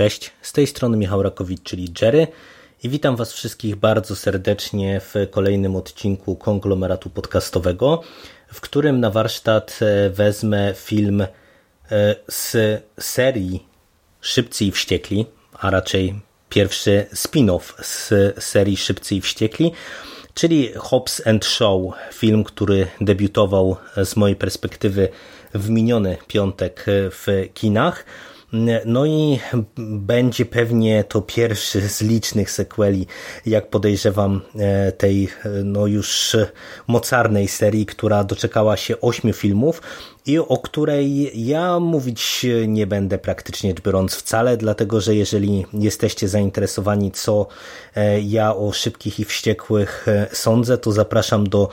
Cześć, z tej strony Michał Rakowicz, czyli Jerry i witam Was wszystkich bardzo serdecznie w kolejnym odcinku konglomeratu podcastowego, w którym na warsztat e, wezmę film e, z serii Szybcy i Wściekli, a raczej pierwszy spin-off z serii Szybcy i Wściekli, czyli Hobbs and Show, film, który debiutował z mojej perspektywy w miniony piątek w kinach. No i będzie pewnie to pierwszy z licznych sequeli, jak podejrzewam, e, tej e, no już mocarnej serii, która doczekała się ośmiu filmów i o której ja mówić nie będę praktycznie biorąc wcale, dlatego że jeżeli jesteście zainteresowani, co e, ja o szybkich i wściekłych sądzę, to zapraszam do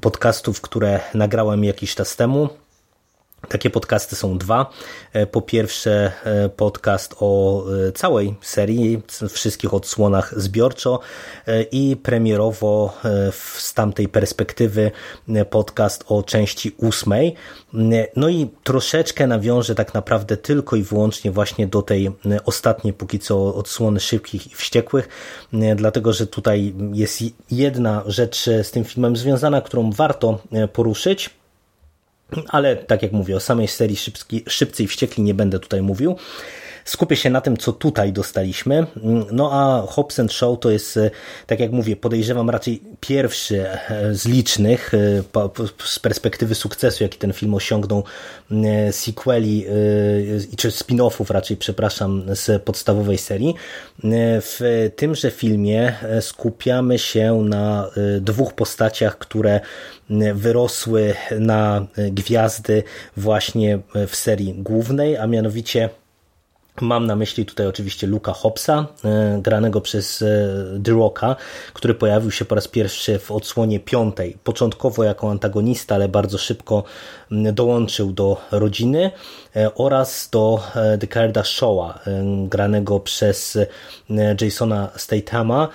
podcastów, które nagrałem jakiś czas temu. Takie podcasty są dwa. E, po pierwsze e, podcast o e, całej serii, wszystkich odsłonach zbiorczo i premierowo z tamtej perspektywy podcast o części ósmej. No i troszeczkę nawiążę tak naprawdę tylko i wyłącznie właśnie do tej ostatniej póki co odsłony szybkich i wściekłych, dlatego że tutaj jest jedna rzecz z tym filmem związana, którą warto poruszyć ale tak jak mówię, o samej serii Szybki, Szybcy i Wściekli nie będę tutaj mówił. Skupię się na tym, co tutaj dostaliśmy. No a Hobbs Show to jest, e, tak jak mówię, podejrzewam raczej pierwszy e, z licznych e, z perspektywy sukcesu, jaki ten film osiągnął, sequeli, czy spin-offów raczej, przepraszam, z podstawowej serii. W tymże filmie skupiamy się na dwóch postaciach, które wyrosły na gwiazdy właśnie w serii głównej, a mianowicie Mam na myśli tutaj oczywiście Luka Hobbsa, e, granego przez e, The Rocka, który pojawił się po raz pierwszy w odsłonie piątej. Początkowo jako antagonista, ale bardzo szybko dołączył do rodziny e, oraz do Decarda Showa, granego przez Jasona Statama.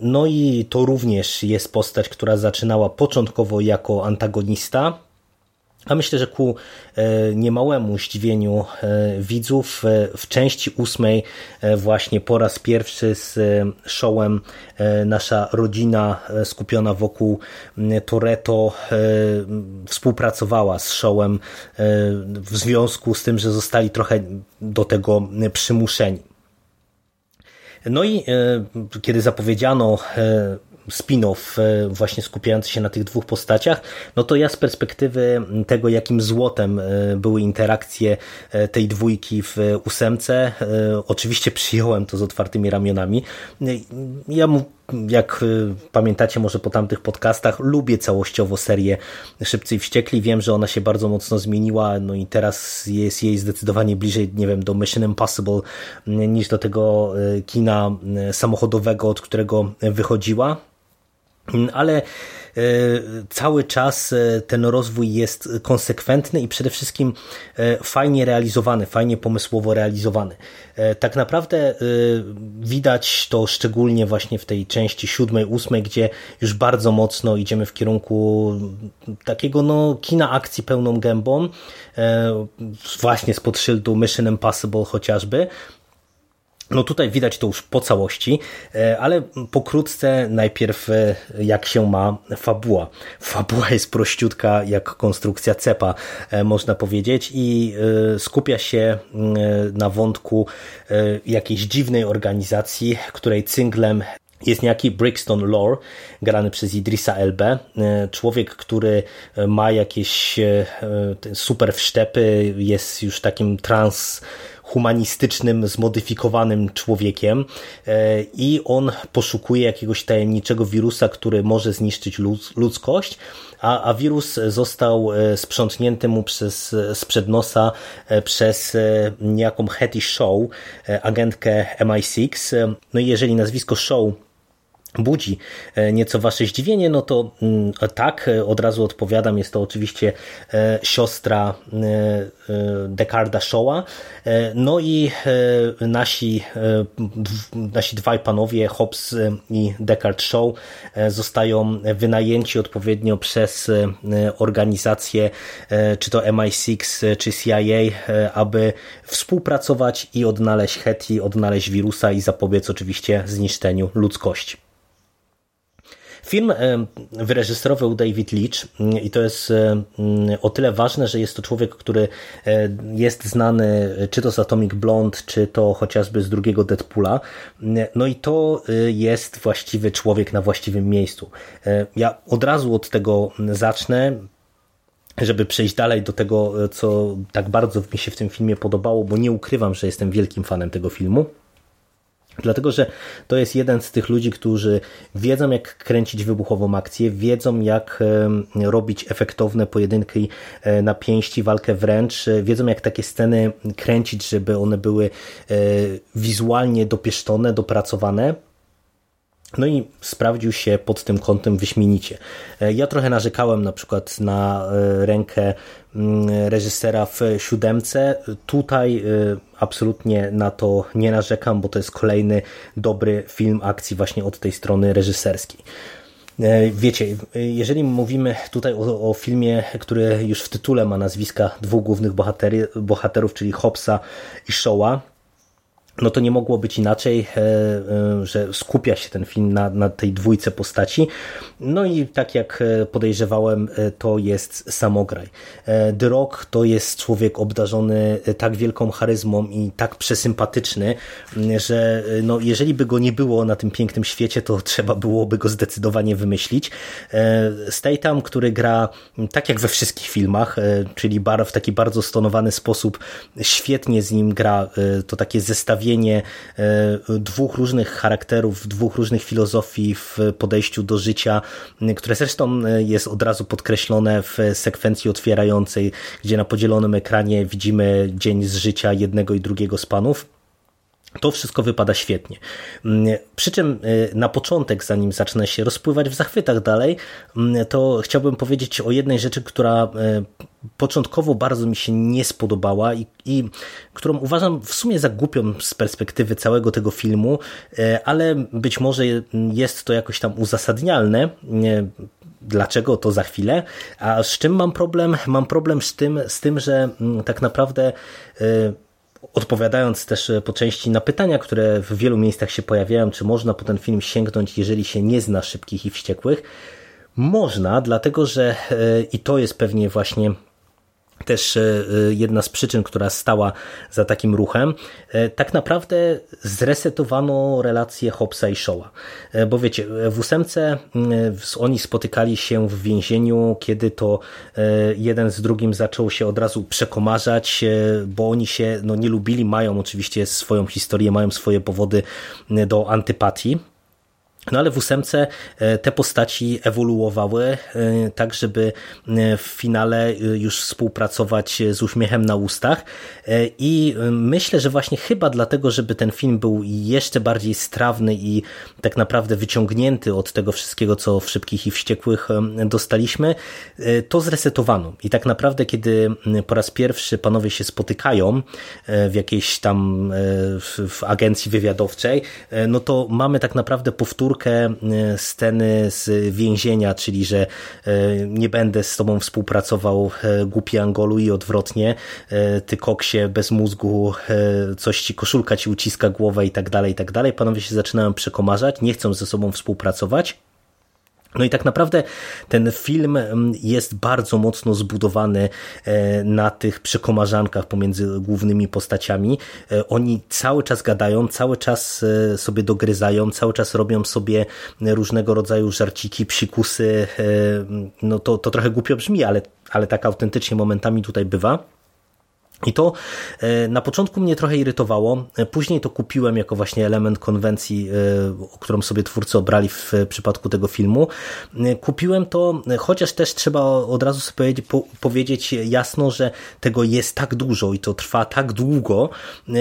No i to również jest postać, która zaczynała początkowo jako antagonista, a myślę, że ku e, niemałemu zdziwieniu e, widzów e, w części ósmej właśnie po raz pierwszy z showem nasza rodzina skupiona wokół Toreto współpracowała z showem w związku z tym, że zostali trochę do tego przymuszeni. No i kiedy zapowiedziano spin-off e, właśnie skupiający się na tych dwóch postaciach, no to ja z perspektywy tego, jakim złotem e, były interakcje e, tej dwójki w ósemce, oczywiście przyjąłem to z otwartymi ramionami. Ja mu jak pamiętacie może po tamtych podcastach, lubię całościowo serię Szybcy i Wściekli. Wiem, że ona się bardzo mocno zmieniła, no i teraz jest jej zdecydowanie bliżej, nie wiem, do Mission Impossible niż do tego kina samochodowego, od którego wychodziła. Ale e, cały czas e, ten rozwój jest konsekwentny i przede wszystkim e, fajnie realizowany, fajnie pomysłowo realizowany. Tak naprawdę widać to szczególnie właśnie w tej części siódmej, ósmej, gdzie już bardzo mocno idziemy w kierunku takiego no, kina akcji pełną gębą, właśnie spod szyldu Mission Impossible chociażby, no tutaj widać to już po całości, e, ale pokrótce najpierw e, jak się ma fabuła. Fabuła jest prościutka jak konstrukcja cepa, e, można powiedzieć i skupia się na wątku jakiejś dziwnej organizacji, której cynglem jest niejaki Brixton Lore, grany przez Idrisa Elbe. Człowiek, który ma jakieś super wszczepy, jest już takim trans humanistycznym, zmodyfikowanym człowiekiem i on poszukuje jakiegoś tajemniczego wirusa, który może zniszczyć ludzkość, a, a wirus został sprzątnięty mu przez, sprzed nosa przez niejaką Hetty Show, agentkę MI6. No i jeżeli nazwisko Show budzi e, nieco wasze zdziwienie, no to mm, tak, e, od razu odpowiadam, jest to oczywiście e, siostra Decarda Showa, no i nasi, nasi dwaj panowie, Hobbs i Descartes Show zostają wynajęci odpowiednio przez organizację, czy to MI6, czy CIA, aby współpracować i odnaleźć Hetty, odnaleźć wirusa i zapobiec oczywiście zniszczeniu ludzkości. Film e, wyreżyserował David Leach mm, i to jest e, mm, o tyle ważne, że jest to człowiek, który e, jest znany czy to z Atomic Blonde, czy to chociażby z drugiego Deadpoola. Mm, no i to jest właściwy człowiek na właściwym miejscu. Ja od razu od tego zacznę żeby przejść dalej do tego, co tak bardzo mi się w tym filmie podobało, bo nie ukrywam, że jestem wielkim fanem tego filmu. Dlatego, że to jest jeden z tych ludzi, którzy wiedzą, jak kręcić wybuchową akcję, wiedzą, jak robić efektowne pojedynki e, na pięści, walkę wręcz, e, wiedzą, jak takie sceny kręcić, żeby one były e, wizualnie dopieszczone, dopracowane. No i sprawdził się pod tym kątem wyśmienicie. Ja trochę narzekałem na przykład na rękę mm, reżysera w siódemce. Tutaj absolutnie na to nie narzekam, bo to jest kolejny dobry film akcji właśnie od tej strony reżyserskiej. E, wiecie, jeżeli mówimy tutaj o, o, filmie, który już w tytule ma nazwiska dwóch głównych bohatery, bohaterów, czyli Hobbsa i Showa, no to nie mogło być inaczej, e, e, że skupia się ten film na, na tej dwójce postaci. No i tak jak e, podejrzewałem, to jest samograj. The Rock to jest człowiek obdarzony tak wielką charyzmą i tak przesympatyczny, że no, jeżeli by go nie było na tym pięknym świecie, to trzeba byłoby go zdecydowanie wymyślić. Statham, który gra tak jak we wszystkich filmach, czyli w taki bardzo stonowany sposób, świetnie z nim gra to takie zestawienie zestawienie e, dwóch różnych charakterów, dwóch różnych filozofii w podejściu do życia, które zresztą e, jest od razu podkreślone w sekwencji otwierającej, gdzie na podzielonym ekranie widzimy dzień z życia jednego i drugiego z panów. To wszystko wypada świetnie. Mm, przy czym y, na początek, zanim zacznę się rozpływać w zachwytach dalej, mm, to chciałbym powiedzieć o jednej rzeczy, która y, początkowo bardzo mi się nie spodobała i, i którą uważam w sumie za głupią z perspektywy całego tego filmu, y, ale być może jest to jakoś tam uzasadnialne. Dlaczego to za chwilę? A z czym mam problem? Mam problem z tym, z tym że mm, tak naprawdę odpowiadając też e, po części na pytania, które w wielu miejscach się pojawiają, czy można po ten film sięgnąć, jeżeli się nie zna szybkich i wściekłych, można, dlatego że e, i to jest pewnie właśnie też e, e, jedna z przyczyn, która stała za takim ruchem, e, tak naprawdę zresetowano relacje Hobbesa i Showa. Bo wiecie, w ósemce oni spotykali się w więzieniu, kiedy to jeden z drugim zaczął się od razu przekomarzać, bo oni się no, nie lubili, mają oczywiście swoją historię, mają swoje powody do antypatii. No ale w ósemce e, te postaci ewoluowały e, tak, żeby e, w finale już współpracować z uśmiechem na ustach i myślę, że właśnie chyba dlatego, żeby ten film był jeszcze bardziej strawny i tak naprawdę wyciągnięty od tego wszystkiego, co w Szybkich i Wściekłych dostaliśmy, to zresetowano. I tak naprawdę, kiedy po raz pierwszy panowie się spotykają w jakiejś tam w agencji wywiadowczej, no to mamy tak naprawdę powtórkę powtórkę e, sceny z więzienia, czyli że e, nie będę z tobą współpracował e, głupi Angolu i odwrotnie, ty koksie bez mózgu, coś ci koszulka ci uciska głowę i tak dalej, i tak dalej. Panowie się zaczynają przekomarzać, nie chcą ze sobą współpracować. No i tak naprawdę ten film mm, jest bardzo mocno zbudowany e, na tych przekomarzankach pomiędzy głównymi postaciami. E, oni cały czas gadają, cały czas e, sobie dogryzają, cały czas robią sobie różnego rodzaju żarciki, psikusy. No to, to trochę głupio brzmi, ale, ale tak autentycznie momentami tutaj bywa. I to e, na początku mnie trochę irytowało, e, później to kupiłem jako właśnie element konwencji, e, którą sobie twórcy obrali w przypadku tego filmu. Kupiłem to, chociaż też trzeba od razu sobie powiedzieć jasno, że tego jest tak dużo i to trwa tak długo,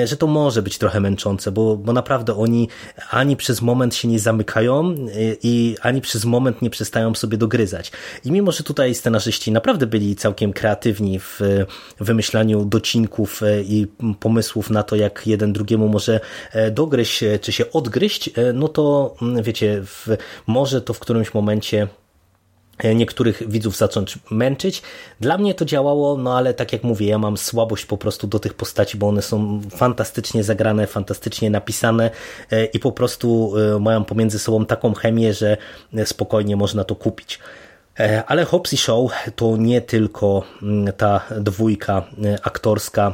że to może być trochę męczące, bo, bo naprawdę oni ani przez moment się nie zamykają i ani przez moment nie przestają sobie dogryzać. I mimo, że tutaj scenarzyści naprawdę byli całkiem kreatywni w wymyślaniu docinków odcinków e, i pomysłów na to, jak jeden drugiemu może e, dogryźć, e, czy się odgryźć, no to mm, wiecie, w, może to w którymś momencie niektórych widzów zacząć męczyć. Dla mnie to działało, no ale tak jak mówię, ja mam słabość po prostu do tych postaci, bo one są fantastycznie zagrane, fantastycznie napisane i po prostu mają pomiędzy sobą taką chemię, że spokojnie można to kupić. E, ale Hobbs Show to nie tylko mm, ta dwójka e, aktorska,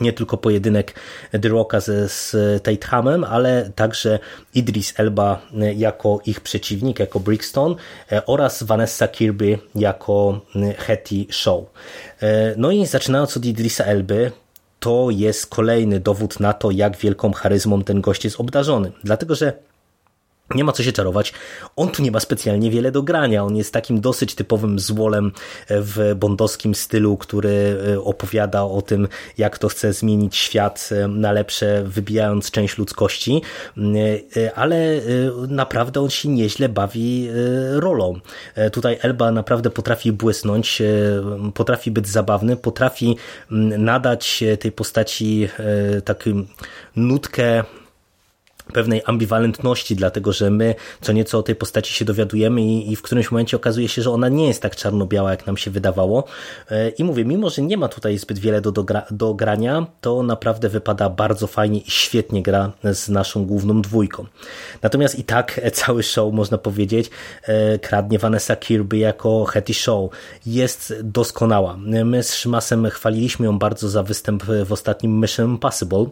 nie tylko pojedynek The Rocka z, z Tatehamem, ale także Idris Elba e, jako ich przeciwnik, jako Brixton oraz Vanessa Kirby jako Hetty Show. No i zaczynając od Idrisa Elby, to jest kolejny dowód na to, jak wielką charyzmą ten gość jest obdarzony. Dlatego, że nie ma co się czarować. On tu nie ma specjalnie wiele do grania. On jest takim dosyć typowym złolem w bondowskim stylu, który e, opowiada o tym, jak to chce zmienić świat e, na lepsze, wybijając część ludzkości, e, ale naprawdę on się nieźle bawi rolą. Tutaj Elba naprawdę potrafi błysnąć, potrafi być zabawny, potrafi nadać tej postaci taką nutkę pewnej ambiwalentności, dlatego że my co nieco o tej postaci się dowiadujemy i, i, w którymś momencie okazuje się, że ona nie jest tak czarno-biała, jak nam się wydawało. E, I mówię, mimo że nie ma tutaj zbyt wiele do, do, do grania, to naprawdę wypada bardzo fajnie i świetnie gra z naszą główną dwójką. Natomiast i tak cały show, można powiedzieć, e, kradnie Vanessa Kirby jako Hetty Show. Jest doskonała. My z Szymasem chwaliliśmy ją bardzo za występ w ostatnim Mission Impossible,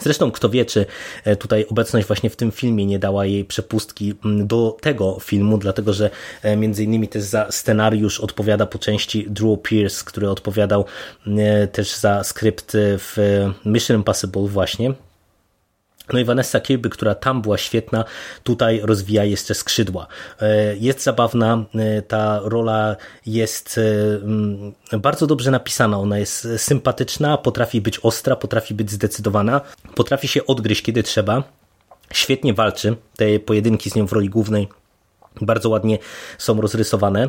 Zresztą kto wie, czy e, tutaj obecność właśnie w tym filmie nie dała jej przepustki mm, do tego filmu, dlatego że e, między innymi też za scenariusz odpowiada po części Drew Pierce, który odpowiadał e, też za skrypt w Mission Impossible właśnie, no i Vanessa Kirby, która tam była świetna, tutaj rozwija jeszcze skrzydła. E, jest zabawna, e, ta rola jest e, mm, bardzo dobrze napisana, ona jest sympatyczna, potrafi być ostra, potrafi być zdecydowana, potrafi się odgryźć kiedy trzeba, świetnie walczy, te pojedynki z nią w roli głównej bardzo ładnie są rozrysowane.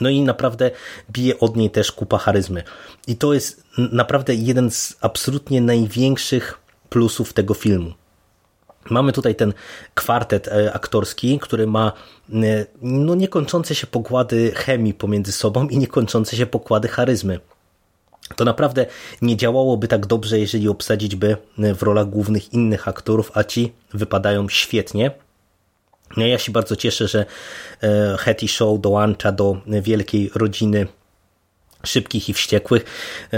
No i naprawdę bije od niej też kupa charyzmy. I to jest naprawdę jeden z absolutnie największych plusów tego filmu. Mamy tutaj ten kwartet e, aktorski, który ma e, no, niekończące się pokłady chemii pomiędzy sobą i niekończące się pokłady charyzmy. To naprawdę nie działałoby tak dobrze, jeżeli obsadzić by e, w rolach głównych innych aktorów, a ci wypadają świetnie. No, ja się bardzo cieszę, że Hetty Show dołącza do wielkiej rodziny szybkich i wściekłych,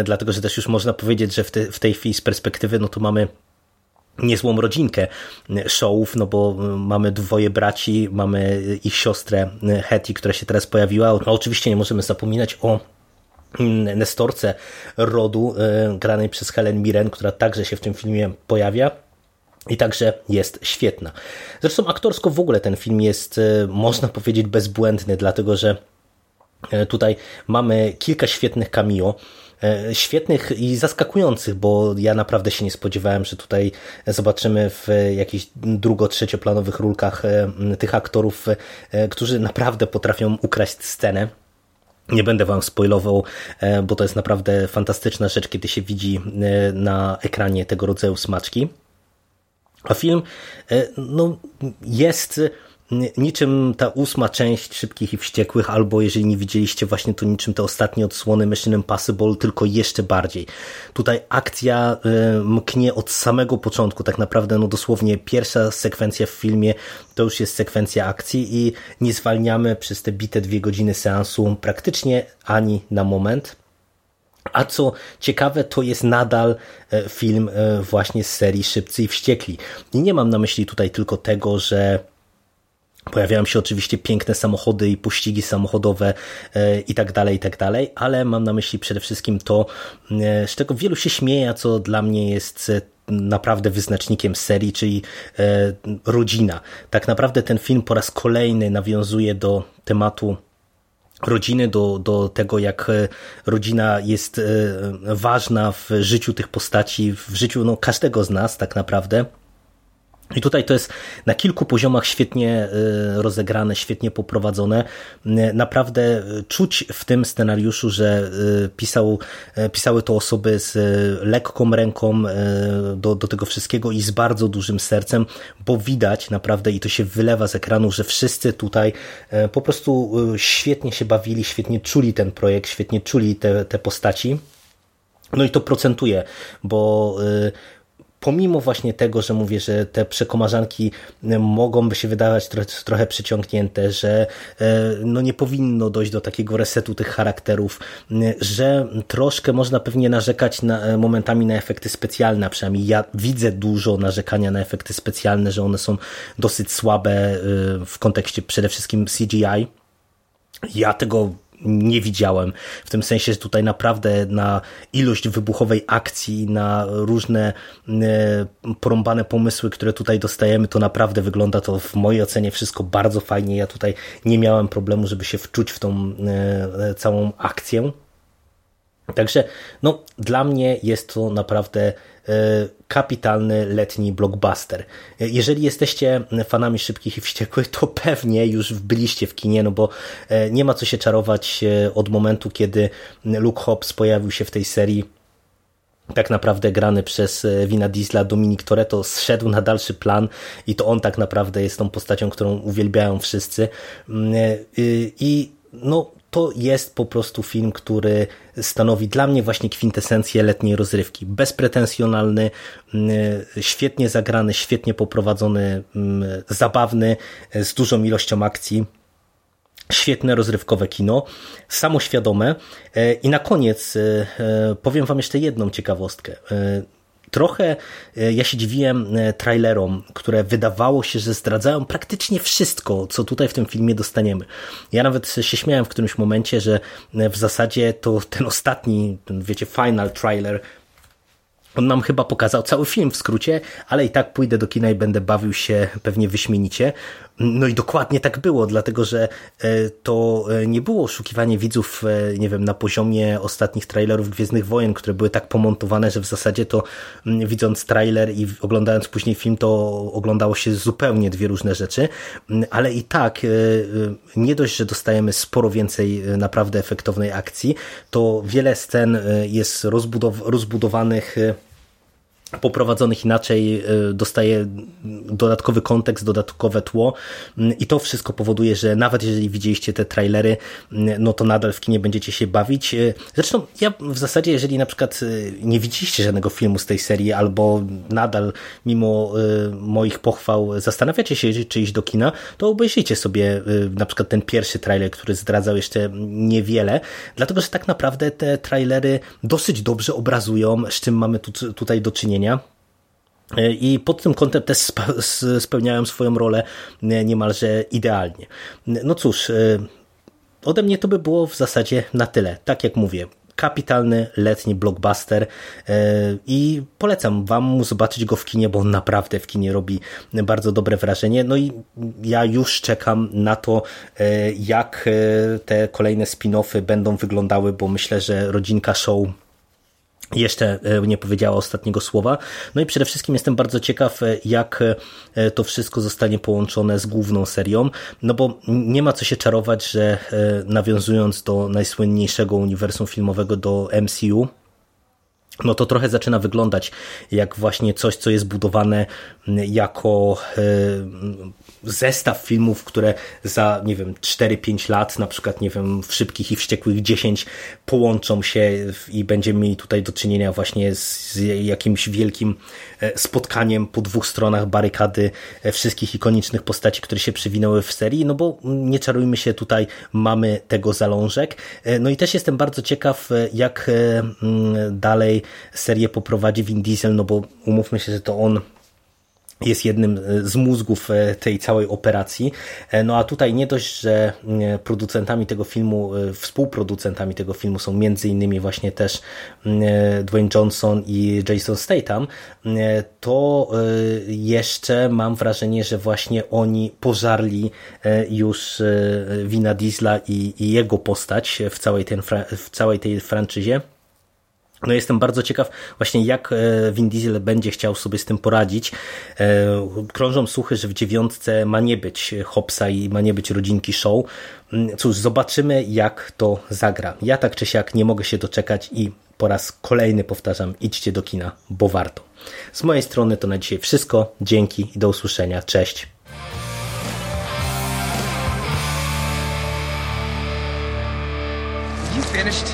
dlatego że też już można powiedzieć, że w, te, w tej chwili z perspektywy no to mamy niezłą rodzinkę showów, no bo mamy dwoje braci, mamy ich siostrę Hetty, która się teraz pojawiła. No, oczywiście nie możemy zapominać o Nestorce rodu, e, granej przez Helen Mirren, która także się w tym filmie pojawia. I także jest świetna. Zresztą aktorsko w ogóle ten film jest, e, można powiedzieć, bezbłędny, dlatego że e, tutaj mamy kilka świetnych cameo. E, świetnych i zaskakujących, bo ja naprawdę się nie spodziewałem, że tutaj zobaczymy w jakichś drugo-trzecioplanowych rulkach e, tych aktorów, e, którzy naprawdę potrafią ukraść scenę. Nie będę wam spoilował, bo to jest naprawdę fantastyczna rzecz, kiedy się widzi na ekranie tego rodzaju smaczki. A film no, jest niczym ta ósma część Szybkich i Wściekłych, albo jeżeli nie widzieliście właśnie to niczym te ostatnie odsłony Mission Impossible, tylko jeszcze bardziej. Tutaj akcja y, mknie od samego początku, tak naprawdę no dosłownie pierwsza sekwencja w filmie to już jest sekwencja akcji i nie zwalniamy przez te bite dwie godziny seansu praktycznie ani na moment. A co ciekawe, to jest nadal e, film e, właśnie z serii Szybcy i Wściekli. I nie mam na myśli tutaj tylko tego, że Pojawiają się oczywiście piękne samochody i pościgi samochodowe i tak dalej, i tak dalej, ale mam na myśli przede wszystkim to, z czego wielu się śmieje, co dla mnie jest naprawdę wyznacznikiem serii, czyli rodzina. Tak naprawdę ten film po raz kolejny nawiązuje do tematu rodziny, do, do tego, jak e, rodzina jest e, ważna w życiu tych postaci, w życiu no, każdego z nas tak naprawdę. I tutaj to jest na kilku poziomach świetnie y, rozegrane, świetnie poprowadzone. Y, naprawdę czuć w tym scenariuszu, że pisał, pisały to osoby z lekką ręką do, do tego wszystkiego i z bardzo dużym sercem, bo widać naprawdę i to się wylewa z ekranu, że wszyscy tutaj po prostu świetnie się bawili, świetnie czuli ten projekt, świetnie czuli te, te postaci. No i to procentuje, bo pomimo właśnie tego, że mówię, że te przekomarzanki mogą by się wydawać trochę, trochę przyciągnięte, że e, no nie powinno dojść do takiego resetu tych charakterów, że troszkę można pewnie narzekać na, e, momentami na efekty specjalne, przynajmniej ja widzę dużo narzekania na efekty specjalne, że one są dosyć słabe e, w kontekście przede wszystkim CGI. Ja tego nie widziałem. W tym sensie, że tutaj naprawdę na ilość wybuchowej akcji, na różne e, porąbane pomysły, które tutaj dostajemy, to naprawdę wygląda to w mojej ocenie wszystko bardzo fajnie. Ja tutaj nie miałem problemu, żeby się wczuć w tą e, całą akcję. Także no, dla mnie jest to naprawdę E, kapitalny letni blockbuster. Jeżeli jesteście fanami szybkich i wściekłych, to pewnie już byliście w kinie, no bo e, nie ma co się czarować e, od momentu, kiedy Luke Hobbs pojawił się w tej serii tak naprawdę grany przez Wina Diesla Dominik Toretto zszedł na dalszy plan i to on tak naprawdę jest tą postacią, którą uwielbiają wszyscy mm, i no to jest po prostu film, który stanowi dla mnie właśnie kwintesencję letniej rozrywki. Bezpretensjonalny, mm, świetnie zagrany, świetnie poprowadzony, mm, zabawny, z dużą ilością akcji. Świetne rozrywkowe kino, samoświadome. E, I na koniec e, e, powiem Wam jeszcze jedną ciekawostkę. Trochę e, ja się dziwiłem e, trailerom, które wydawało się, że zdradzają praktycznie wszystko, co tutaj w tym filmie dostaniemy. Ja nawet się śmiałem w którymś momencie, że e, w zasadzie to ten ostatni, wiecie, final trailer on nam chyba pokazał cały film w skrócie, ale i tak pójdę do kina i będę bawił się pewnie wyśmienicie. No i dokładnie tak było, dlatego że e, to e, nie było oszukiwanie widzów, e, nie wiem, na poziomie ostatnich trailerów Gwiezdnych Wojen, które były tak pomontowane, że w zasadzie to mm, widząc trailer i oglądając później film, to oglądało się zupełnie dwie różne rzeczy, mm, ale i tak nie dość, że dostajemy sporo więcej naprawdę efektownej akcji, to wiele scen jest rozbudow rozbudowanych poprowadzonych inaczej e, dostaje dodatkowy kontekst, dodatkowe tło. Mm, i to wszystko powoduje, że nawet jeżeli widzieliście te trailery, mm, no to nadal w kinie będziecie się bawić. E, zresztą ja w zasadzie, jeżeli na przykład e, nie widzieliście żadnego filmu z tej serii albo nadal mimo moich pochwał zastanawiacie się, czy iść do kina, to obejrzyjcie sobie na przykład ten pierwszy trailer, który zdradzał jeszcze niewiele, dlatego, że tak naprawdę te trailery dosyć dobrze obrazują, z czym mamy tu, tutaj do czynienia i pod tym kątem też spełniają swoją rolę niemalże idealnie. No cóż, e, ode mnie to by było w zasadzie na tyle. Tak jak mówię, kapitalny letni blockbuster e, i polecam wam zobaczyć go w kinie, bo on naprawdę w kinie robi bardzo dobre wrażenie. No i ja już czekam na to, e, jak te kolejne spin-offy będą wyglądały, bo myślę, że rodzinka show jeszcze e, nie powiedziała ostatniego słowa. No i przede wszystkim jestem bardzo ciekaw, e, jak e, to wszystko zostanie połączone z główną serią, no bo nie ma co się czarować, że nawiązując do najsłynniejszego uniwersum filmowego do MCU, no to trochę zaczyna wyglądać jak właśnie coś, co jest budowane jako zestaw filmów, które za, nie wiem, 4-5 lat, na przykład, nie wiem, w Szybkich i Wściekłych 10 połączą się i będziemy mieli tutaj do czynienia właśnie z jakimś wielkim e, spotkaniem po dwóch stronach barykady e, wszystkich ikonicznych postaci, które się przywinęły w serii, no bo nie czarujmy się, tutaj mamy tego zalążek. E, no i też jestem bardzo ciekaw, jak dalej serię poprowadzi Vin Diesel, no bo umówmy się, że to on jest jednym z mózgów tej całej operacji. No a tutaj nie dość, że producentami tego filmu, współproducentami tego filmu są między innymi właśnie też Dwayne Johnson i Jason Statham, to jeszcze mam wrażenie, że właśnie oni pożarli już Wina Diesla i, i jego postać w całej, ten, w całej tej franczyzie. No jestem bardzo ciekaw właśnie jak e, Vin Diesel będzie chciał sobie z tym poradzić. E, krążą słuchy, że w dziewiątce ma nie być Hopsa i ma nie być rodzinki show. Mm, cóż, zobaczymy jak to zagra. Ja tak czy siak nie mogę się doczekać i po raz kolejny powtarzam, idźcie do kina, bo warto. Z mojej strony to na dzisiaj wszystko. Dzięki i do usłyszenia. Cześć. You finished?